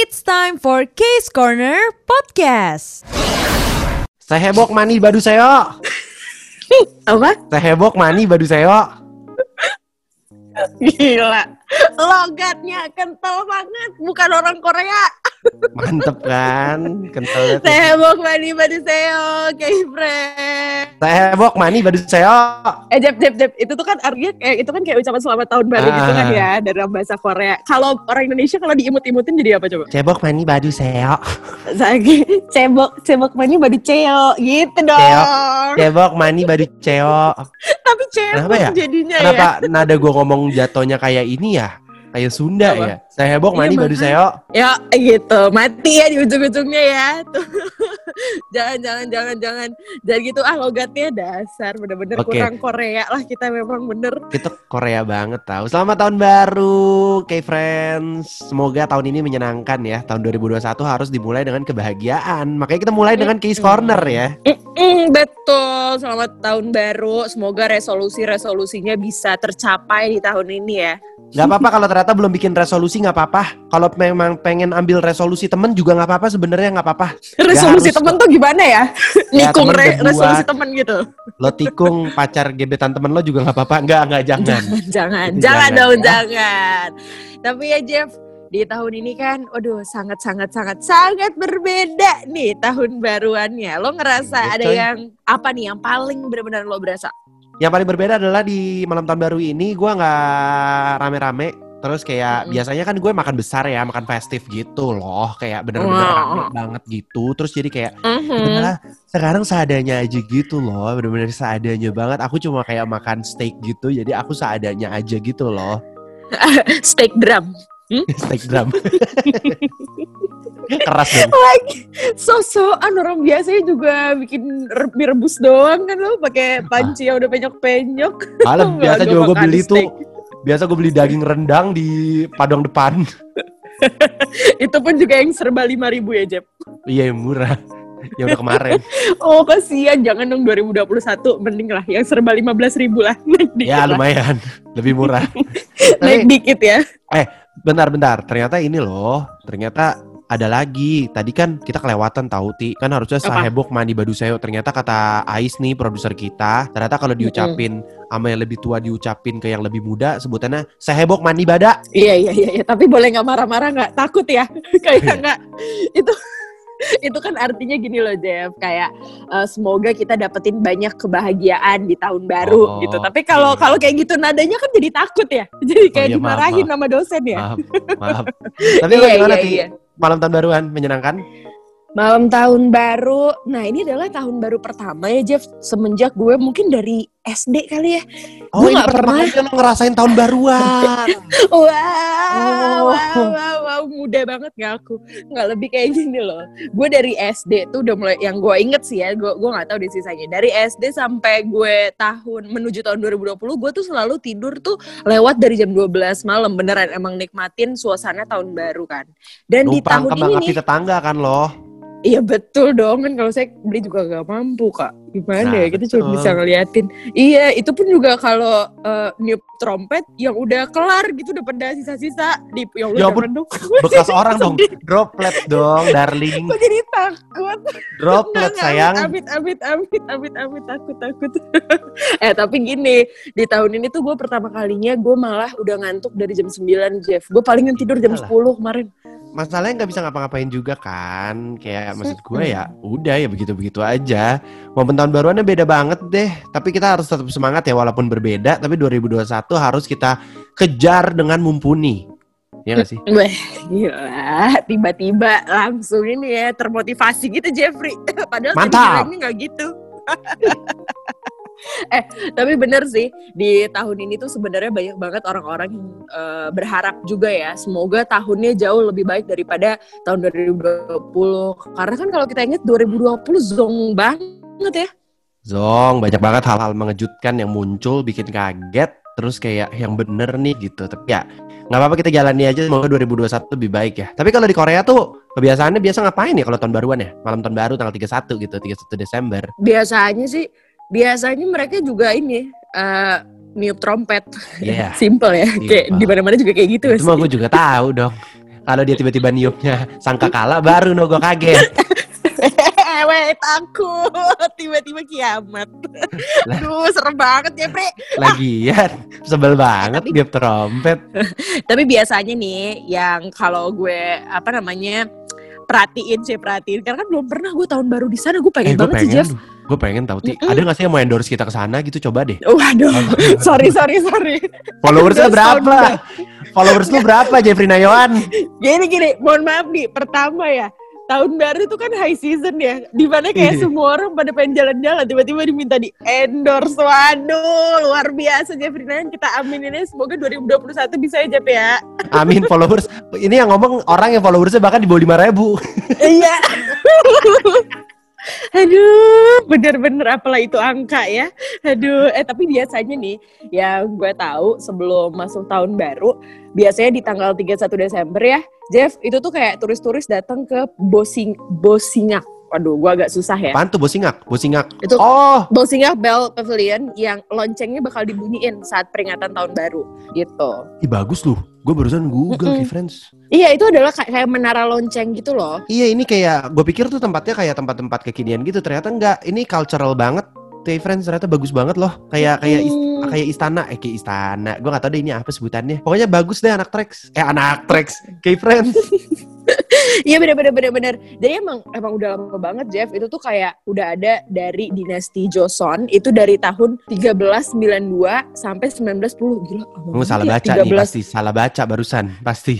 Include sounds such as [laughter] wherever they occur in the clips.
It's time for Case Corner Podcast. Sehebok mani badu seo. [laughs] Apa? Sehebok mani badu seo. Gila. Logatnya kental banget. Bukan orang Korea. Mantep kan? Kental. Sehebok mani badu seo. Kayak friend. Sehebok mani badu seo. Eh Jep, Jep, Jep. Itu tuh kan artinya kayak itu kan kayak ucapan selamat tahun baru gitu kan Ah. ya dalam bahasa Korea. Kalau orang Indonesia kalau diimut-imutin jadi apa coba? Cebok mani badu seo. Lagi cebok cebok mani badu ceo gitu dong. Ceo. Cebok mani badu ceo. Tapi cebok Kenapa ya? jadinya ya. Kenapa nada gue ngomong jatohnya kayak ini ya? Kayak Sunda Apa? ya. Sehebok Iya, mani badu makanya. seo. Ya gitu, mati ya di ujung-ujungnya ya. Tuh. [laughs] jangan, jangan, jangan, jangan. Jangan gitu ah logatnya dasar. Bener-bener Oke. kurang Korea lah kita memang bener. Kita Korea banget tahu. Selamat tahun baru, K-Friends. Semoga tahun ini menyenangkan ya. Tahun 2021 harus dimulai dengan kebahagiaan. Makanya kita mulai dengan Case Corner ya. Mm, betul, selamat tahun baru. Semoga resolusi-resolusinya bisa tercapai di tahun ini ya. Gak apa-apa kalau ternyata belum bikin resolusi nggak apa-apa. Kalau memang pengen ambil resolusi temen juga nggak apa-apa sebenarnya nggak apa-apa. [laughs] Resolusi harus temen tuh gimana ya? [laughs] Ya, Nikung temen re- berdua. resolusi temen gitu. Lo tikung pacar gebetan temen lo juga nggak apa-apa. Nggak nggak jangan. Jangan, [laughs] jangan, jangan jangan, dong, ya. jangan. Tapi ya Jeff, di tahun ini kan, aduh sangat sangat sangat sangat berbeda nih tahun baruannya. Lo ngerasa Iya, ada coy. yang apa nih yang paling benar-benar lo berasa? Yang paling berbeda adalah di malam tahun baru ini gue nggak rame-rame. Terus kayak Mm-mm. biasanya kan gue makan besar ya, makan festif gitu loh. Kayak bener-bener Wow. rame banget gitu. Terus jadi kayak Mhm. Udah, sekarang seadanya aja gitu loh bener-bener seadanya banget aku cuma kayak makan steak gitu jadi aku seadanya aja gitu loh [laughs] Steak drum. Steak drum [laughs] keras dong Lagi sosokan orang biasanya juga bikin mie rebus doang kan lo pakai panci yang udah penyok-penyok. Malah [laughs] biasa juga gue beli steak. tuh biasa gue beli daging rendang di padang depan [laughs] Itu pun juga yang serba 5000 ya, Jep. iya yang murah yang udah kemarin Oh, kasihan jangan dong 2021 mending lah yang serba 15000 lah. Naik dikit ya lah. lumayan lebih murah Naik Tapi dikit ya. Bentar-bentar ternyata ini loh. Ternyata ada lagi. Tadi kan kita kelewatan tahu ti. Kan harusnya Apa? sahebok mani baduseo ternyata kata Ais nih produser kita ternyata kalau diucapin sama yang lebih tua diucapin ke yang lebih muda sebutannya sahebok mani bada. Iya iya iya, iya. tapi boleh nggak marah-marah nggak? Takut ya? [laughs] kayak nggak. Itu [laughs] itu kan artinya gini loh Jeff kayak eh, semoga kita dapetin banyak kebahagiaan di tahun baru Oh, gitu. Tapi kalau iya. kalau kayak gitu nadanya kan jadi takut ya. [laughs] Jadi kayak iya, maaf, dimarahin maaf. sama dosen ya. maaf maaf [laughs] tapi lo Iya, gimana iya, ti iya. malam tahun baruan menyenangkan Malam tahun baru. Nah, ini adalah tahun baru pertama ya Jeff semenjak gue mungkin dari SD kali ya. oh Gue pertama pernah. kali lo ngerasain tahun baruan [laughs] Wow, Oh. wow, wow, wow, muda banget gak aku? Nggak lebih kayak gini loh. Gue dari SD tuh udah mulai, yang gue inget sih ya, gue gue nggak tahu di sisanya. Dari SD sampai gue tahun menuju tahun 2020, gue tuh selalu tidur tuh lewat dari jam 12 malam. Beneran emang nikmatin suasana tahun baru kan. Dan di numpang tahun kembang ini nih, tetangga kan lo iya betul dong kan kalau saya beli juga gak mampu kak. Gimana Nah, ya, kita cuma betul. bisa ngeliatin. Iya, itu pun juga kalau eh, niup trompet yang udah kelar gitu udah pada sisa-sisa di yang Ya jangan dong. bekas [laughs] orang dong droplet dong darling Gue jadi takut. droplet nggak, sayang Amit, amit, amit, amit, amit, takut, takut. [laughs] eh tapi gini, di tahun ini tuh gue pertama kalinya gue malah udah ngantuk dari jam 9 Jeff. Gue palingan tidur jam Alah. 10 kemarin. Masalahnya nggak bisa ngapa-ngapain juga kan kayak maksud gue ya udah ya begitu-begitu aja momen tahun baruannya beda banget deh tapi kita harus tetap semangat ya walaupun berbeda tapi 2021 harus kita kejar dengan mumpuni ya gak sih [laughs] Wah, gila. Tiba-tiba langsung ini ya termotivasi gitu Jeffrey. [laughs] Padahal tadi Mantap. bilangnya nggak gitu. [laughs] [laughs] eh, tapi bener sih di tahun ini tuh sebenarnya banyak banget orang-orang yang eh, berharap juga ya semoga tahunnya jauh lebih baik daripada tahun 2020. Karena kan kalau kita ingat 2020 zong banget ya. Zong banyak banget hal-hal mengejutkan yang muncul bikin kaget terus kayak yang bener nih gitu tapi ya nggak apa-apa kita jalani aja semoga 2021 lebih baik ya tapi kalau di Korea tuh kebiasaannya biasa ngapain ya kalau tahun baruan ya malam tahun baru tanggal 31 gitu 31 Desember Biasanya sih biasanya mereka juga ini eh niup trompet. Iya. [laughs] Simple ya. Kayak Simple. di mana-mana juga kayak gitu itu mah gue juga tahu dong Kalau dia tiba-tiba niupnya sangka kalah baru no gue kaget. [laughs] Weh, takut tiba-tiba kiamat. [laughs] Aduh, serem banget ya, Bre. Lagian sebel banget Tapi- dia trompet. Tapi biasanya nih yang kalau gue apa namanya perhatiin sih perhatiin karena kan belum pernah gue tahun baru di sana gue pengen Eh gue banget sih pengen, Jeff. Gue pengen tahu. Ti. Mm-mm. Ada gak sih yang mau endorse kita ke sana gitu? Coba deh. Waduh, [laughs] [laughs] sorry sorry sorry. Followersnya berapa? Followers lu berapa Jeffrey Nayawan? [laughs] Gini gini, mohon maaf nih. Pertama ya, tahun baru itu kan high season ya, di mana kayak Iya. semua orang pada pengen jalan-jalan, tiba-tiba diminta di endorse. Waduh, luar biasa Jeffrey Nayan. Kita aminin aja, semoga 2021 bisa ya Jeff ya. Amin followers. Ini yang ngomong orang yang followersnya bahkan di bawah lima ribu. Iya. Aduh, bener-bener apalah itu angka ya. Aduh, eh tapi biasanya nih, yang gue tahu sebelum masuk tahun baru, biasanya di tanggal 31 Desember ya, Jeff, itu tuh kayak turis-turis datang ke Bosing Bosingak. Waduh, gue agak susah ya. Apaan tuh bosingak? Bosingak. Itu Oh, Bosingak Bell Pavilion yang loncengnya bakal dibunyiin saat peringatan tahun baru gitu. ih bagus loh. Gue barusan Google Mm-mm. Key Friends. Iya, itu adalah kayak, kayak menara lonceng gitu loh. Iya ini kayak gue pikir tuh tempatnya kayak tempat-tempat kekinian gitu. Ternyata enggak. Ini cultural banget. Key Friends ternyata bagus banget loh. Kayak kayak is- Hmm. kayak istana, eh kayak istana. Gue gak tahu deh ini apa sebutannya. Pokoknya bagus deh anak tracks. Eh anak tracks. Key Friends. [laughs] Iya bener bener bener bener. Jadi emang emang udah lama banget Jeff. Itu tuh kayak udah ada dari dinasti Joseon itu dari tahun 1392 sampai 1910 gila. Gue banget salah ya. baca nih 13 pasti. Salah baca barusan pasti.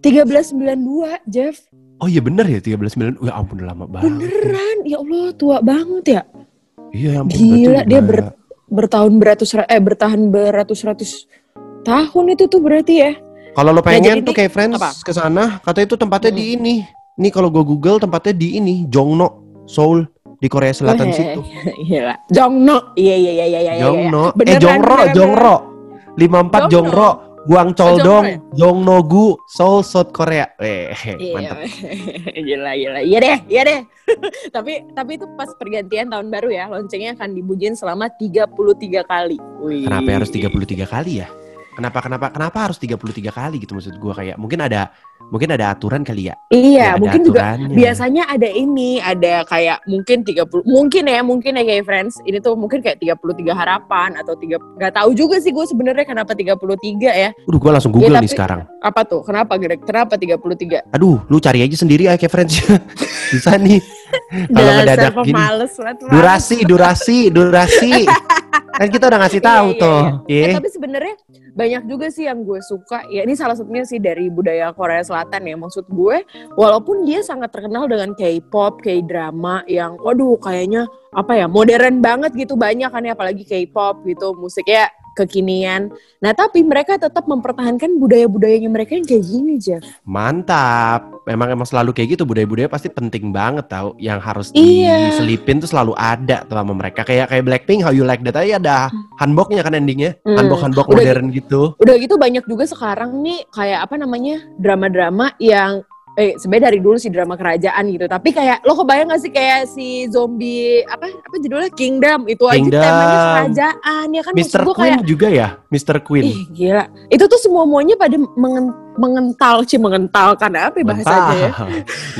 1392 Jeff. Oh iya bener ya 13 Ya ampun udah lama banget. Beneran ya Allah tua banget ya. Iya ya ampun. Gila, dia ber- Bertahun beratus ra- eh bertahan beratus-ratus tahun itu tuh berarti ya. Kalau lo Nah, pengen jadi tuh ini- kayak friends ke sana, katanya itu tempatnya di ini. Nih kalau gue Google tempatnya di ini, Jongno, Seoul di Korea Selatan Weh, situ. [laughs] Iya. Jongno. Iya iya iya iya iya. iya. Jongno, eh Jongro, beneran, Jongro. 54 Jongno. Jongro, Guang Choldong, ya? Jongnogu, Seoul, South Korea. Eh, Iya, [laughs] mantap. [laughs] gila gila. Iya deh, iya deh. [laughs] tapi tapi itu pas pergantian tahun baru ya, loncengnya akan dibunyiin selama 33 kali. Wih. Kenapa harus 33 kali ya? Kenapa kenapa kenapa harus 33 kali gitu maksud gua kayak mungkin ada mungkin ada aturan kali ya. Iya, Ada mungkin juga biasanya ada ini, ada kayak mungkin 30 mungkin ya, mungkin ya kayak friends. Ini tuh mungkin kayak 33 harapan atau tiga nggak tahu juga sih gue sebenarnya kenapa 33 ya. Udah gua langsung Google Ya, nih tapi- sekarang. Apa tuh? Kenapa Greg? Kenapa 33? Aduh, lu cari aja sendiri ya kayak friends. [laughs] Bisa nih. Kalau ngedadak gini. banget. Durasi, durasi, durasi. [laughs] kan kita udah ngasih tahu Iya, iya, tuh. Eh, Iya. tapi sebenarnya banyak juga sih yang gue suka. Ya ini salah satunya sih dari budaya Korea Selatan ya. Maksud gue, walaupun dia sangat terkenal dengan K-pop, K-drama yang, waduh, kayaknya apa ya modern banget gitu banyak kan ya, apalagi K-pop gitu musiknya kekinian. Nah tapi mereka tetap mempertahankan budaya-budayanya mereka yang kayak gini Jeff. Mantap. Memang emang selalu kayak gitu budaya-budaya pasti penting banget tau. Yang harus Iya. diselipin tuh selalu ada tuh sama mereka. Kayak kayak Blackpink, How You Like That aja ada hanboknya kan endingnya. Hmm. Hanbok-hanbok Udah modern gitu. Udah gitu banyak juga sekarang nih kayak apa namanya drama-drama yang eh sebenarnya dari dulu sih drama kerajaan gitu tapi kayak lo kebayang gak sih kayak si zombie apa apa judulnya Kingdom itu aja Kingdom. temanya kerajaan ya kan Mr. Queen kayak juga ya, Mr. Queen. ih gila itu tuh semua muanya pada mengen- mengental sih mengentalkan apa ya bahasanya ya?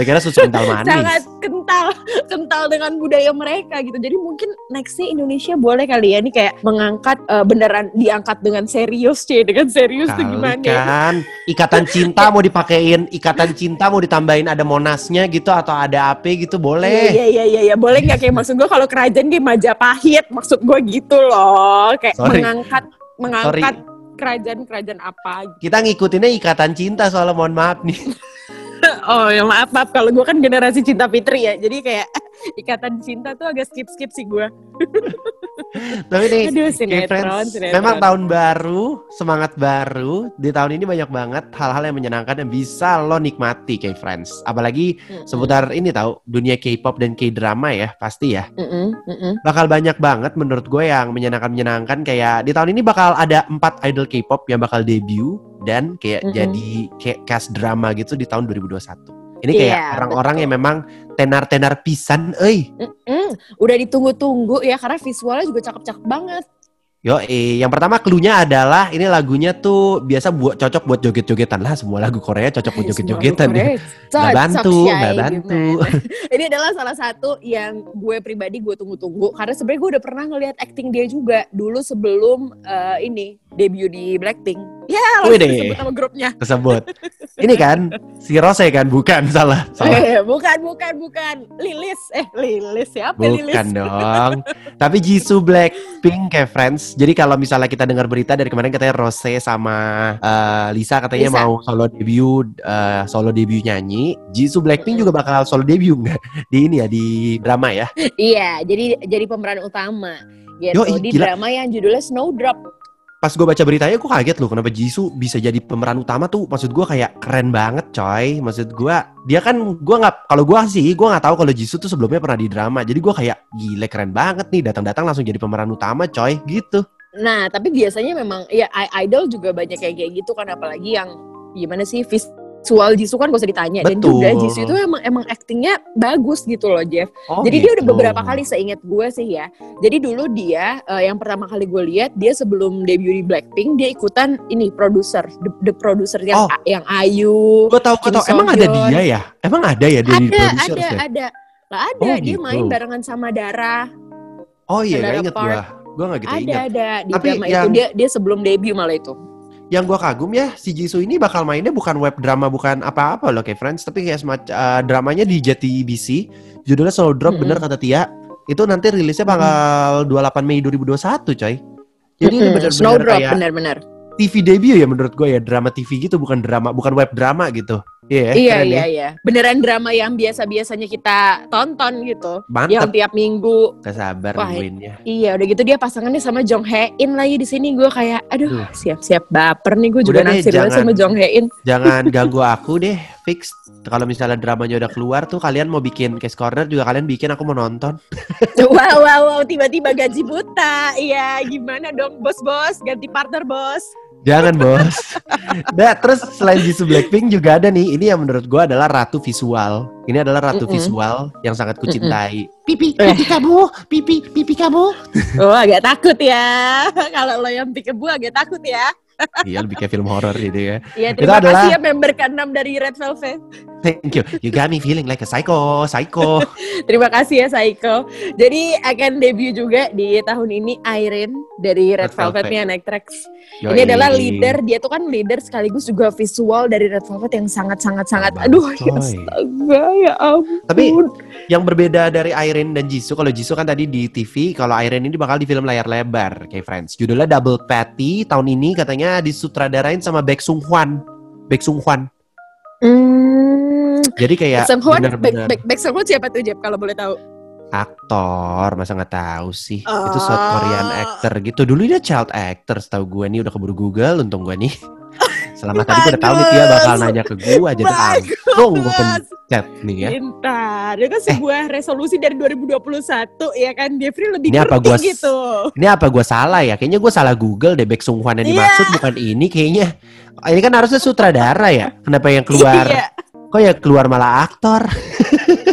[laughs] Kira susu kental manis. sangat kental kental dengan budaya mereka gitu. Jadi mungkin nextnya Indonesia boleh kali ya. Nih kayak mengangkat eh, beneran diangkat dengan serius sih dengan serius tuh Kali gimana ya? kan ikatan cinta mau dipakein ikatan cinta mau ditambahin ada monasnya gitu atau ada apa gitu boleh. Iya iya iya iya boleh nggak? Kayak maksud gue kalau kerajaan kayak Majapahit maksud gue gitu loh. Kayak Sorry. mengangkat mengangkat kerajaan-kerajaan apa gitu. kita ngikutinnya ikatan cinta soalnya mohon maaf nih [laughs] Oh ya maaf maaf kalau gue kan generasi cinta fitri ya jadi kayak [laughs] ikatan cinta tuh agak skip skip sih gue. [laughs] tapi nih Aduh sinetron friends, sinetron. memang tahun baru, semangat baru. Di tahun ini banyak banget hal-hal yang menyenangkan yang bisa lo nikmati, kayak friends. Apalagi Mm-mm. seputar ini tahu dunia K-pop dan K-drama ya, pasti ya. Mm-mm, mm-mm. Bakal banyak banget menurut gue yang menyenangkan-menyenangkan kayak di tahun ini bakal ada empat idol K-pop yang bakal debut dan kayak Mm-mm. jadi kayak cast drama gitu di tahun 2021. Ini kayak Iya, orang-orang betul. yang memang tenar-tenar pisan. Mm-mm. Udah ditunggu-tunggu ya karena visualnya juga cakep-cakep banget. Yo, eh, yang pertama clue-nya adalah ini lagunya tuh biasa buat cocok buat joget-jogetan lah. Semua lagu Korea cocok buat [laughs] joget-jogetan ya. [laughs] Nggak bantu, nggak bantu. [laughs] Ini adalah salah satu yang gue pribadi gue tunggu-tunggu karena sebenarnya gue udah pernah ngelihat acting dia juga dulu sebelum eh, ini debut di Blackpink. Ya, langsung disebut nama grupnya. Tersebut. [laughs] ini kan si Rose kan bukan salah. Salah. Eh, bukan, bukan, bukan. Lilis. Eh, Lilis siapa Lilis? Bukan [laughs] dong. Tapi Jisoo Blackpink kayak friends. Jadi kalau misalnya kita dengar berita dari kemarin katanya Rose sama eh, Lisa katanya Lisa. mau solo debut eh, solo debut nyanyi. Jisoo Blackpink juga bakal solo debut nggak? Di ini ya di drama ya. Iya, jadi jadi pemeran utama. Gitu, Yoi, di gila. drama yang judulnya Snowdrop. Pas gue baca beritanya gue kaget loh kenapa Jisoo bisa jadi pemeran utama tuh. Maksud gue kayak keren banget coy. Maksud gue dia kan gue nggak kalau gue sih gue nggak tahu kalau Jisoo tuh sebelumnya pernah di drama. Jadi gue kayak gile keren banget nih datang-datang langsung jadi pemeran utama coy gitu. Nah, tapi biasanya memang ya idol juga banyak kayak kayak gitu kan apalagi yang gimana sih visual Jisoo kan gak usah ditanya dan Betul. juga Jisoo itu emang emang aktingnya bagus gitu loh Jeff. Oh, Jadi dia udah gitu. beberapa kali seingat gue sih ya. Jadi dulu dia eh, yang pertama kali gue lihat dia sebelum debut di Blackpink dia ikutan ini produser the, the producer yang Oh. yang Ayu. Gue tahu gue tahu emang ada dia ya? Emang ada ya dia di Ada producer ada ya? ada. Lah ada Oh, dia gitu. main barengan sama Dara. Oh iya, gak inget gue. Gue gak gitu ada inget. ada di Tapi drama itu yang- dia dia sebelum debut malah itu. Yang gue kagum ya, si Jisoo ini bakal mainnya bukan web drama, bukan apa-apa loh kayak Friends, tapi kayak semacam eh, dramanya di JTBC, judulnya Solo Drop, Mm-mm. bener kata Tia. Itu nanti rilisnya bakal 28 Mei 2021 coy. Jadi ini Mm-mm, bener-bener Snowdrop kayak benar-benar. TV debut ya menurut gue ya, drama TV gitu, bukan drama, bukan web drama gitu. Iya, iya keren iya ya. iya. Beneran drama yang biasa-biasanya kita tonton gitu. Yang Mantap, tiap minggu. gak sabar Wah, nungguinnya. Iya, udah gitu dia pasangannya sama Jong Hae In lagi di sini. Gue kayak, aduh, Duh. siap-siap baper nih. Gue juga naksir sama Jong Hae In. Jangan [laughs] ganggu aku deh, fix. Kalau misalnya dramanya udah keluar tuh kalian mau bikin case corner juga kalian bikin aku mau nonton. [laughs] wow, wow, wow, tiba-tiba gaji buta. Iya, gimana dong, bos-bos? Ganti partner, bos. Jangan bos. [laughs] nah, terus selain Jisoo Blackpink juga ada nih. Ini yang menurut gua adalah ratu visual. Ini adalah ratu Mm-mm. visual yang sangat kucintai. Pipi, Eh. pipi kamu, pipi, pipi kamu. [laughs] Oh, agak takut ya. [laughs] Kalau lo yang pikir gue agak takut ya. Iya lebih kayak film horor gitu ya. Iya, Itu terima adalah- kasih ya member ke-6 dari Red Velvet. Thank you. You got me feeling like a psycho, psycho. Terima kasih ya Saiko. Jadi akan debut juga di tahun ini Irene dari Red, Red Velvet. Velvet nih Next Tracks. Yoi. Ini adalah leader, dia tuh kan leader sekaligus juga visual dari Red Velvet yang sangat-sangat sangat Banget, aduh ya coy. astaga ya ampun. Tapi yang berbeda dari Irene dan Jisoo, kalau Jisoo kan tadi di TV, kalau Irene ini bakal di film layar lebar kayak Friends. Judulnya Double Patty tahun ini katanya disutradarain sama Baek Sung Hwan. Baek Sung Hwan. Hmm, Jadi kayak Baek bener-bener Baek- Baek Sung Hwan siapa tuh Jeb kalau boleh tahu? Aktor, masa nggak tahu sih? Itu Ah. South Korean actor gitu. Dulu dia child actor, setahu gue nih udah keburu Google, untung gue nih. [laughs] Selama tadi gue udah tahu nih dia bakal nanya ke gue, jadi langsung gue pencet nih ya. Pintar. Itu kan sebuah resolusi dari 2021 ya kan Jeffrey lebih Ini apa gua gitu. Ini apa gue salah ya? Kayaknya gue salah Google deh Baek Sung Hwan yang Iya. dimaksud bukan ini kayaknya. Ini kan harusnya sutradara ya. Kenapa yang keluar? Iya. Kok ya keluar malah aktor? [laughs]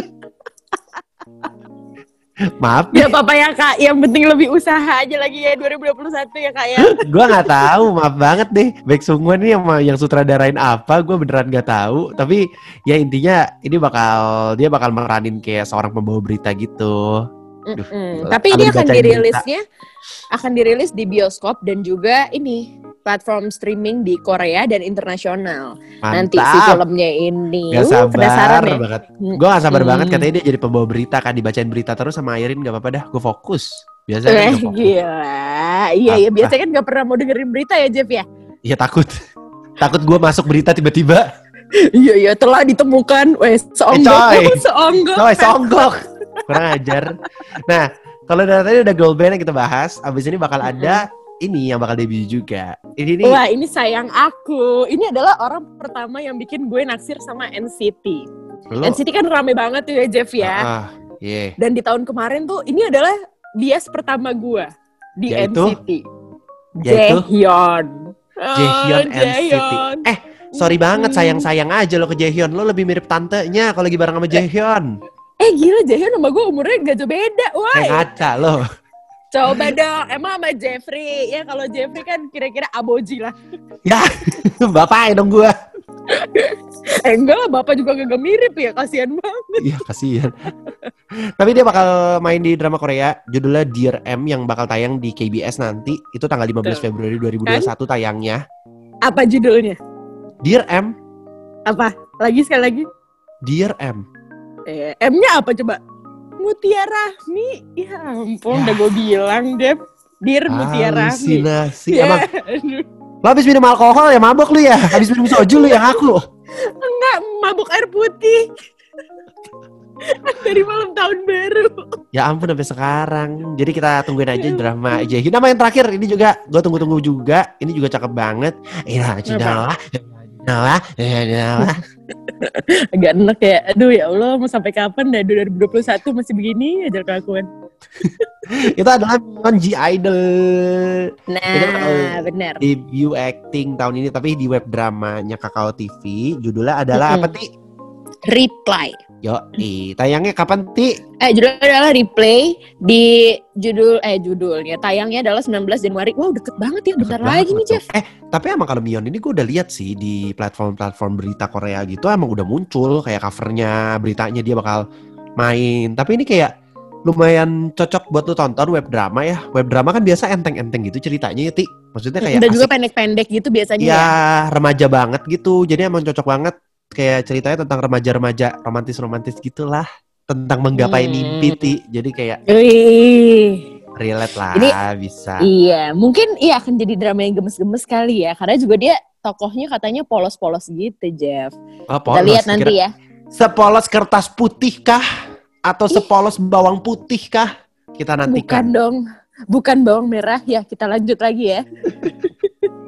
Maaf, Ya apa-apa ya kak, yang penting lebih usaha aja lagi ya 2021 ya kak ya. [laughs] gue nggak tahu. Maaf banget deh. Sung Hwan ini yang yang sutradarain apa? Gue beneran nggak tahu. Tapi ya intinya ini bakal dia bakal meranin kayak seorang pembawa berita gitu. Duh, Mm-mm. gila. Tapi ini akan dirilisnya akan dirilis di bioskop dan juga ini platform streaming di Korea dan internasional. Nanti si filmnya ini. Gak Uh, sabar penasaran ya? banget. Gue gak sabar Hmm. banget katanya dia jadi pembawa berita kan dibacain berita terus sama Airin gak apa-apa dah. Gue fokus. Biasanya Eh, fokus. gila. Iya, iya. Apa? Biasanya kan gak pernah mau dengerin berita ya, Jeff ya? Iya takut. takut gue masuk berita tiba-tiba. Iya, iya. Telah ditemukan. Weh, [laughs] seonggok. coy. seonggok. Coy, songgok. Kurang ajar. Nah, kalau dari tadi udah girl band yang kita bahas, abis ini bakal ada ini yang bakal debut juga. Ini nih, Wah, ini sayang aku. Ini adalah orang pertama yang bikin gue naksir sama NCT. lo, NCT kan rame banget tuh ya, Jeff ya. Ah, iya. Dan di tahun kemarin tuh ini adalah bias pertama gue di Yaitu? NCT. Yaitu? Jaehyun. Jaehyun Oh, NCT. Jaehyun. Eh, Sorry banget, Mm-mm. sayang-sayang aja lo ke Jaehyun. Lo lebih mirip tantenya kalau lagi bareng sama Jaehyun. Eh gila Jaehyun sama gue umurnya gak jauh beda. Wah. Kayak ngaca lo. Coba dong, emang sama Jeffrey ya kalau Jeffrey kan kira-kira aboji lah. Ya, [laughs] bapak dong gua. Eh enggak lah, bapak juga gak mirip ya, kasihan banget. Iya, kasihan. Tapi dia bakal main di drama Korea, judulnya Dear M yang bakal tayang di KBS nanti. Itu tanggal 15 Tuh. Februari 2021 tayangnya. Apa judulnya? Dear M, Apa? Lagi sekali lagi. Dear M. Eh, M-nya apa coba? Mutiara Rahmi. Ya ampun, Ya. udah gue bilang, Dep. Dir Mutiara Rahmi. Halusinasi. Ya, Emang lo habis minum alkohol ya mabok lu ya? Habis minum soju lu yang aku. Enggak, mabuk air putih. Dari malam tahun baru. Ya ampun sampai sekarang. Jadi kita tungguin aja drama Jaehyun. Nama yang terakhir ini juga gue tunggu-tunggu juga. Ini juga cakep banget. Iya, Cinawa. Cinawa. Cinawa. [laughs] Agak enak ya. Aduh ya Allah, mau sampai kapan dah 2021 masih begini aja kelakuan. [laughs] Itu adalah Minion G Idol. Nah, benar. debut acting tahun ini tapi di web dramanya Kakao TV judulnya adalah apa Mm-mm. Ti? Reply. Yo, tayangnya kapan Ti? Eh judulnya adalah replay di judul eh judulnya tayangnya adalah 19 Januari. Wow deket banget ya, bentar Deket lagi banget nih. Jeff. Eh, tapi emang kalau Mion ini gue udah lihat sih di platform-platform berita Korea gitu emang udah muncul kayak covernya beritanya dia bakal main. Tapi ini kayak lumayan cocok buat lu tonton web drama ya. Web drama kan biasa enteng-enteng gitu ceritanya ya Ti. Maksudnya kayak Dan juga pendek-pendek gitu biasanya ya ya. remaja banget gitu. Jadi emang cocok banget kayak ceritanya tentang remaja-remaja romantis-romantis gitulah tentang menggapai Hmm. mimpi Ti. Jadi kayak Wih. relate lah Ini- bisa. Iya, mungkin iya akan jadi drama yang gemes-gemes kali ya. Karena juga dia tokohnya katanya polos-polos gitu, Jeff. Oh, Kita polos. lihat nanti Kira- ya. Sepolos kertas putih kah? Atau sepolos bawang putih kah? Kita Bukan nantikan. dong. Bukan bawang merah ya. Kita lanjut lagi ya. [laughs]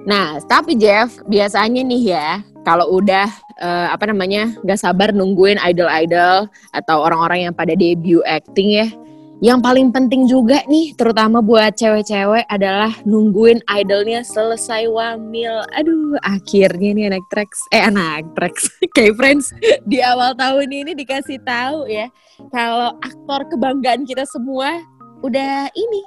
nah, tapi Jeff, biasanya nih ya, kalau udah eh, apa namanya nggak sabar nungguin idol-idol atau orang-orang yang pada debut acting ya. Yang paling penting juga nih, terutama buat cewek-cewek adalah nungguin idolnya selesai wamil. Aduh, akhirnya nih anak Trax, eh anak Trax, kayak [laughs] Friends di awal tahun ini dikasih tahu ya, kalau aktor kebanggaan kita semua udah ini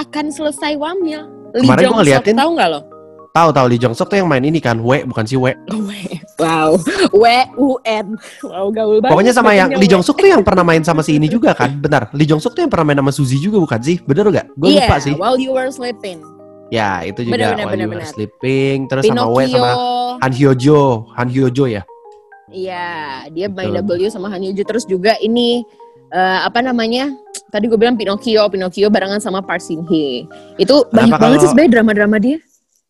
akan selesai wamil. Lee Kemarin Suk, ngeliatin- tahu nggak lo? Tahu tahu Lee Jong Suk tuh yang main ini kan, W bukan si W. Wow, W U N. Wow, gaul banget. Pokoknya sama yang Lee. Jong Suk tuh yang pernah main sama si ini juga kan? Benar. Lee Jong Suk tuh yang pernah main sama Suzy juga bukan sih? Bener gak? Gue Iya, lupa sih. While you were sleeping. Ya, itu juga Benar, benar, While You benar, Were benar. Sleeping terus sama W Pinocchio. sama Han Hyo Jo, Han Hyo Jo ya. Iya, dia main Betul. W sama Han Yoo-joo terus juga ini eh, apa namanya? Tadi gue bilang Pinocchio, Pinocchio barengan sama Park Shin Hye. Itu banyak Kenapa banget sih sebenarnya drama-drama dia.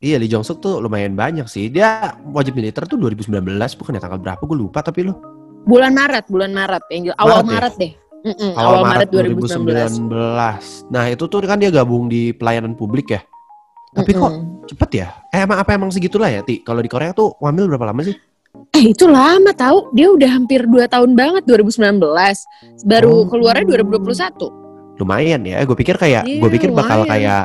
Iya Lee Jong Suk tuh lumayan banyak sih. Dia wajib militer tuh 2019 bukan ya tanggal berapa gue lupa tapi lo Bulan Maret, bulan Maret, yang jelas- awal Maret ya? Maret deh. Mm-mm, awal, awal, Maret, Maret 2019. 2019. Nah itu tuh kan dia gabung di pelayanan publik ya. Tapi kok Mm-mm. cepet ya? Eh emang apa emang segitulah ya Ti? Kalau di Korea tuh wamil berapa lama sih? Eh itu lama tahu. Dia udah hampir 2 tahun banget 2019. Oh. Baru keluarnya 2021. Lumayan ya. Gue pikir kayak Iya, gue pikir bakal lumayan. kayak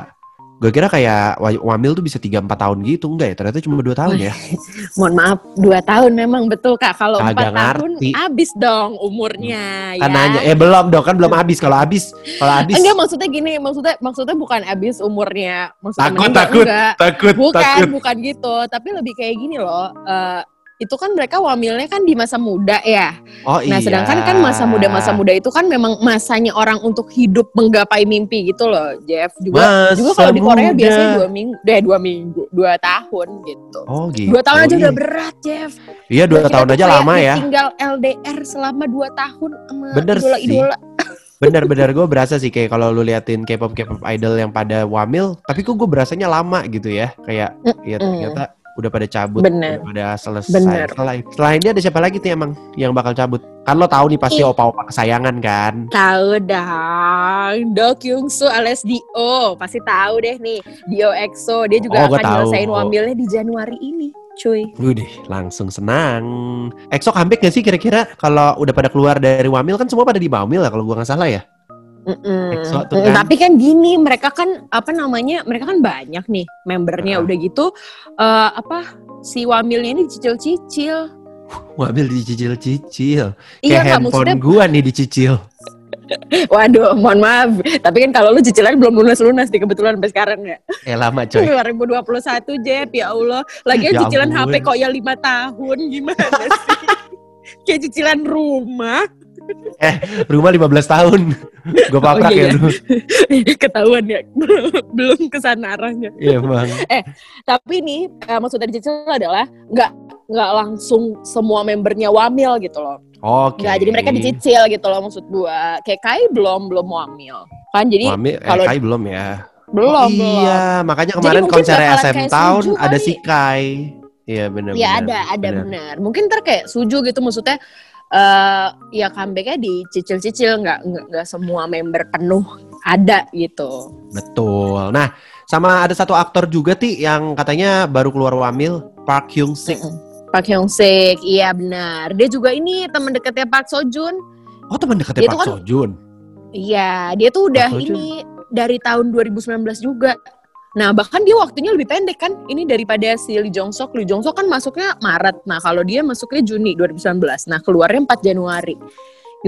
gue kira kayak wa- wamil tuh bisa 3 4 tahun gitu enggak ya? Ternyata cuma 2 tahun ya. [laughs] Mohon maaf, 2 tahun memang betul Kak. Kalau 4 Kagak tahun ngerti. abis dong umurnya Kan ya. nanya, eh belum dong kan belum habis. Kalau habis, kalau habis Enggak maksudnya gini, maksudnya maksudnya bukan abis umurnya, maksudnya Takut, meninggal, takut, enggak. takut, Bukan, bukan gitu, tapi lebih kayak gini loh. eh, itu kan mereka wamilnya kan di masa muda ya. Oh iya. Nah, sedangkan kan masa muda masa muda itu kan memang masanya orang untuk hidup menggapai mimpi gitu loh, Jeff. Juga juga kalau di Korea muda. biasanya dua minggu, deh dua minggu, dua tahun gitu. Oh gitu. Dua tahun aja udah Iya. berat, Jeff. Iya dua Kita tahun aja lama ya. Tinggal LDR selama dua tahun sama Bener sih. idola-idola. Bener-bener gue berasa sih kayak kalau lu liatin K-pop K-pop idol yang pada wamil, tapi kok gue berasanya lama gitu ya. Kayak ya ternyata udah pada cabut, Bener. udah pada selesai. Bener. Selain, selain dia ada siapa lagi tuh emang yang bakal cabut? Kan lo tahu nih pasti Ih. opa-opa kesayangan kan. Tahu dong, Do Kyung Soo alias Dio, pasti tahu deh nih. Dio EXO, dia juga Oh, gua akan nyelesain wamilnya di Januari ini, cuy. Wih langsung senang. EXO comeback gak sih kira-kira kalau udah pada keluar dari wamil kan semua pada di wamil ya kalau gue nggak salah ya. Mm-mm. EXO tuh Mm, kan. Tapi kan gini, mereka kan apa namanya? Mereka kan banyak nih membernya. Ah. Udah gitu, eh, apa si wamilnya ini dicicil-cicil. Wamil dicicil-cicil. Iya Kayak handphone maksudnya? gua nih dicicil. [laughs] Waduh, mohon maaf. Tapi kan kalau lu cicilan belum lunas-lunas nih kebetulan sampai sekarang ya. Eh lama coy. 2021 Jep, ya Allah. Lagian [laughs] Ya cicilan ampun. HP kok ya lima tahun gimana [laughs] sih? Kayak cicilan rumah. Rumah 15 tahun. Gue paprak Oh, iya, ya iya. lu. [laughs] Ketahuan ya. [laughs] belum ke sana arahnya. Iya bang. [laughs] Tapi nih, eh, maksud dari cicil adalah nggak nggak langsung semua membernya wamil gitu loh. Oke. Nggak, jadi mereka dicicil gitu loh maksud gua. Kayak Kai belum belum wamil. Kan jadi Mami, eh, kalau- Kai belum ya. belum Oh, belum. Iya, makanya Jadi kemarin konser SM Town ada si Kai. Iya benar. Iya ada ada benar. Mungkin ntar kayak suju gitu maksudnya eh ya comebacknya dicicil-cicil nggak nggak semua member penuh ada gitu. Betul. Nah, sama ada satu aktor juga ti yang katanya baru keluar wamil, Park Hyung Sik. Park Hyung Sik, iya benar. Dia juga ini teman dekatnya Park Seo Joon. Oh teman dekatnya Dia Park kan- Seo Joon. Iya, dia tuh udah ini dari tahun 2019 juga. Nah, bahkan dia waktunya lebih pendek kan. Ini daripada si Lee Jong Sok. Lee Jong Sok kan masuknya Maret. Nah, kalau dia masuknya Juni 2019. Nah, keluarnya 4 Januari.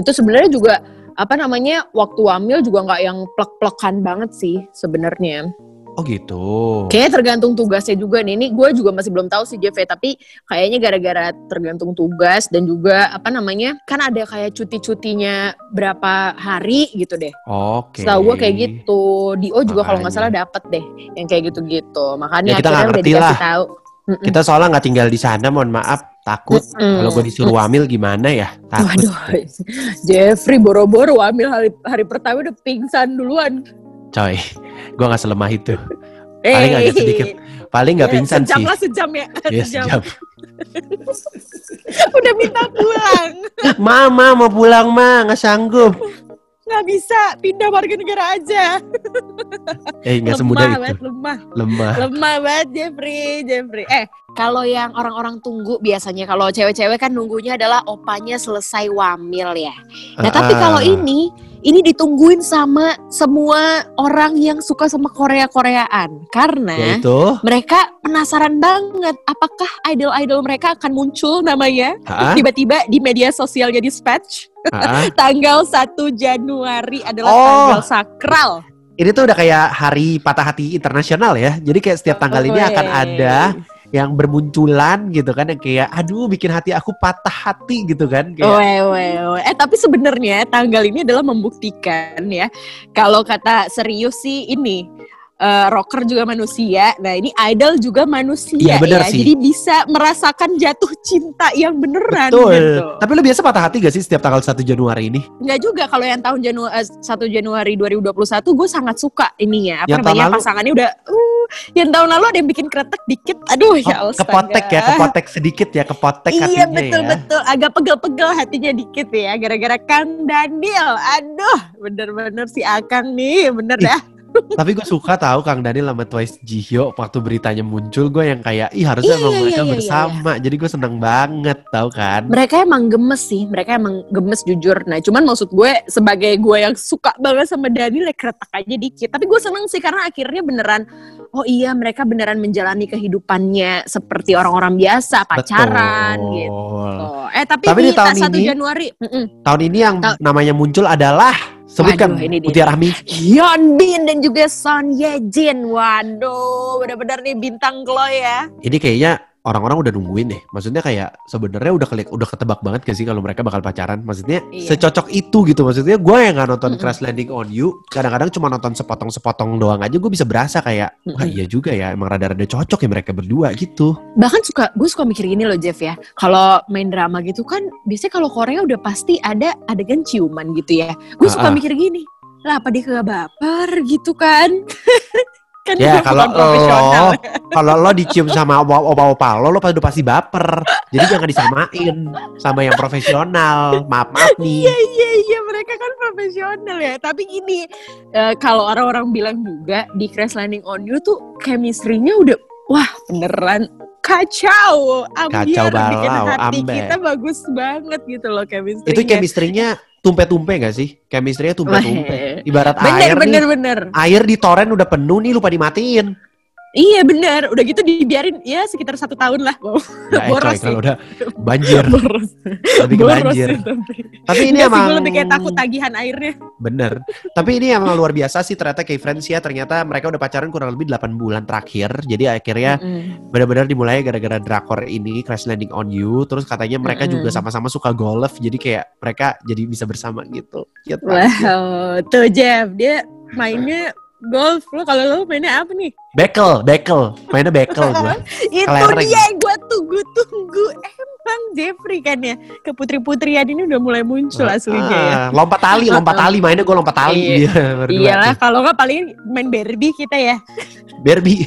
Itu sebenarnya juga apa namanya? Waktu wamil juga nggak yang plek-plekan banget sih sebenarnya. Oh gitu. Kayaknya tergantung tugasnya juga nih. Ini gue juga masih belum tahu sih Jeff ya, tapi kayaknya gara-gara tergantung tugas dan juga apa namanya? Kan ada kayak cuti-cutinya berapa hari gitu deh. Oke. Setahu gue kayak gitu. Dio juga kalau nggak salah dapet deh yang kayak gitu-gitu. Makanya Ya, kita akhirnya nggak udah ngerti dikasih lah. tahu. Kita soalnya nggak tinggal di sana, mohon maaf. Takut Mm-mm. kalau gue disuruh wamil gimana ya? Takut. Waduh, [laughs] Jeffrey boro-boro ambil hari hari pertama udah pingsan duluan. Coy, gue nggak selemah itu. Paling agak sedikit. Paling nggak Ya, pingsan sejam sih. lah sejam ya. Ya, sejam. sejam. [laughs] Udah minta pulang. [laughs] Mama mau pulang ma, nggak sanggup. nggak bisa pindah warga negara aja. Eh nggak semudah itu. banget, lemah. Lemah. Lemah banget Jeffrey, Jeffrey. Eh, kalau yang orang-orang tunggu biasanya kalau cewek-cewek kan nunggunya adalah opanya selesai wamil ya. Nah, tapi kalau ini ini ditungguin sama semua orang yang suka sama Korea-Koreaan karena yaitu mereka penasaran banget apakah idol-idol mereka akan muncul namanya tiba-tiba di media sosialnya dispatch [laughs] tanggal 1 Januari adalah Oh. tanggal sakral. ini tuh udah kayak hari patah hati internasional ya. Jadi kayak setiap tanggal ini akan Wey. ada yang bermunculan gitu kan yang kayak aduh bikin hati aku patah hati gitu kan kayak Weh, weh, weh. Eh tapi sebenarnya tanggal ini adalah membuktikan ya kalau kata serius sih ini eh, rocker juga manusia. Nah ini idol juga manusia Iya, bener ya. sih. Jadi bisa merasakan jatuh cinta yang beneran betul. gitu. Tapi lo biasa patah hati gak sih setiap tanggal 1 Januari ini? Enggak juga kalau yang tahun Januari 1 Januari 2021 gue sangat suka ininya apa Yang namanya lalu? pasangannya udah uh, yang tahun lalu ada yang bikin kretek dikit. Aduh ya Oh, Allah. kepotek ya, kepotek sedikit ya, kepotek Iya hatinya betul ya. betul agak pegel-pegel hatinya dikit ya gara-gara Kang Daniel. Aduh bener-bener si Akang nih bener Ih, ya. Tapi gue suka tahu Kang Daniel sama Twice Jihyo waktu beritanya muncul gue yang kayak ih harusnya Iya, emang iya, mereka iya, iya, bersama. Jadi gue seneng banget tahu kan. Mereka emang gemes sih, mereka emang gemes jujur. Nah cuman maksud gue sebagai gue yang suka banget sama Daniel ya kretek aja dikit. Tapi gue seneng sih karena akhirnya beneran oh iya mereka beneran menjalani kehidupannya seperti orang-orang biasa pacaran Betul. gitu. Eh tapi, Tapi di di tahun 1 ini- Januari, mm-mm. Tahun ini yang Tau- namanya muncul adalah sebutkan Waduh, ini. Mutiara Rahmi. Hyun Bin dan juga Son Ye Jin. Waduh, benar-benar nih bintang glow ya. Ini kayaknya orang-orang udah nungguin deh. Maksudnya kayak sebenarnya udah keli- udah ketebak banget gak sih kalau mereka bakal pacaran? Maksudnya Iya. secocok itu gitu. Maksudnya gue yang nggak nonton Mm-mm. Crash Landing on You, kadang-kadang cuma nonton sepotong-sepotong doang aja gue bisa berasa kayak wah iya juga ya emang rada-rada cocok ya mereka berdua gitu. Bahkan suka gue suka mikir gini loh Jeff ya. Kalau main drama gitu kan biasanya kalau Korea udah pasti ada adegan ciuman gitu ya. Gue suka mikir gini. Lah apa dia kagak baper gitu kan? [laughs] kan Ya kalau lo kalau lo dicium sama opa-opa lo, lo pasti udah pasti baper. Jadi jangan disamain sama yang profesional. Maaf maaf nih. Iya iya iya mereka kan profesional ya. Tapi gini eh, kalau orang-orang bilang juga di Crash Landing on You tuh chemistry-nya udah wah beneran kacau. Ambiar Kacau bikin balau, hati ambe. kita bagus banget gitu loh chemistry-nya. Itu chemistry-nya tumpe-tumpe gak sih? Chemistry-nya tumpe-tumpe. Ibarat Bener air bener nih. bener. Air di toren udah penuh nih lupa dimatiin. Iya bener, udah gitu dibiarin ya sekitar satu tahun lah. Wow. Ya, Boros coy, kalau sih. udah banjir, [laughs] Boros. lebih ke Boros banjir. sih, tapi. Tapi ini Enggak sih, emang gue lebih kayak takut tagihan airnya. bener. Tapi ini emang luar biasa sih ternyata kayak friends ya. Ternyata mereka udah pacaran kurang lebih 8 bulan terakhir. Jadi akhirnya Mm-mm. benar-benar dimulai gara-gara drakor ini Crash Landing on You. Terus katanya mereka Mm-mm. juga sama-sama suka golf. Jadi kayak mereka jadi bisa bersama gitu. Banget. Wow, tuh Jeff, dia mainnya golf. Lo kalau lo mainnya apa nih? Bekel, bekel. Mainnya bekel gua. [laughs] Itu Kelereng. dia yang gue tunggu-tunggu. Emang Jeffrey kan ya. Ke putri-putrian ini udah mulai muncul aslinya ya. Ah, lompat tali, [laughs] lompat tali. Mainnya gue lompat tali. Iya, [laughs] berdua Iyalah, kalau nggak paling main Barbie kita ya. Barbie.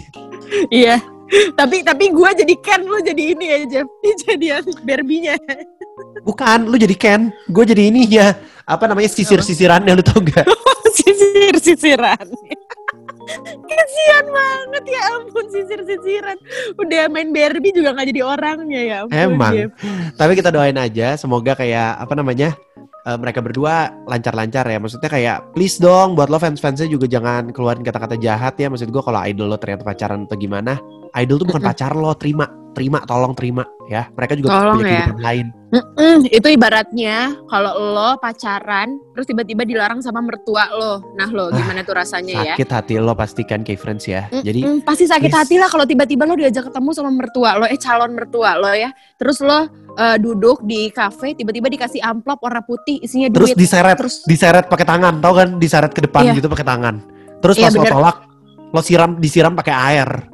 Iya. Tapi tapi gue jadi Ken, lo jadi ini ya Jeff. Jadi Barbie-nya. Bukan, lu jadi Ken. Gue jadi ini ya. Apa namanya sisir-sisirannya lu tau gak? [laughs] Sisir-sisiran. Kasian banget ya ampun sisir-sisiran. Udah main Barbie juga nggak jadi orangnya ya ampun. Emang. Jeff. Tapi kita doain aja semoga kayak apa namanya eh, mereka berdua lancar-lancar ya. Maksudnya kayak please dong buat lo fans-fansnya juga jangan keluarin kata-kata jahat ya. Maksud gue kalau idol lo ternyata pacaran atau gimana, idol tuh bukan pacar lo, terima, terima, tolong terima ya. Mereka juga Tolong punya ya. kehidupan lain. Mm-mm, itu ibaratnya kalau lo pacaran terus tiba-tiba dilarang sama mertua lo. Nah lo gimana tuh rasanya ya? Sakit hati lo pastikan kayak friends ya. Jadi Mm-mm, pasti sakit please. hati lah kalau tiba-tiba lo diajak ketemu sama mertua lo, eh calon mertua lo ya. Terus lo eh, duduk di kafe, tiba-tiba dikasih amplop warna putih isinya terus duit. diseret, Terus diseret pakai tangan, tau kan? Diseret ke depan Iya. gitu pakai tangan. Terus Iya, pas lo bener. tolak, lo siram disiram pakai air.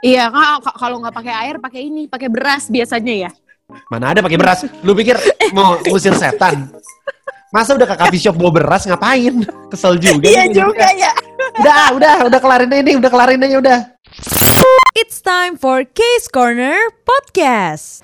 Iya ka- ka- kalau nggak pakai air pakai ini, pakai beras biasanya ya. Mana ada pakai beras? Lu pikir mau ngusir setan? Masa udah ke coffee shop bawa beras ngapain? Kesel juga. Iya juga ya. Udah, udah, udah kelarin ini, udah kelarin aja udah. It's time for Case Corner Podcast.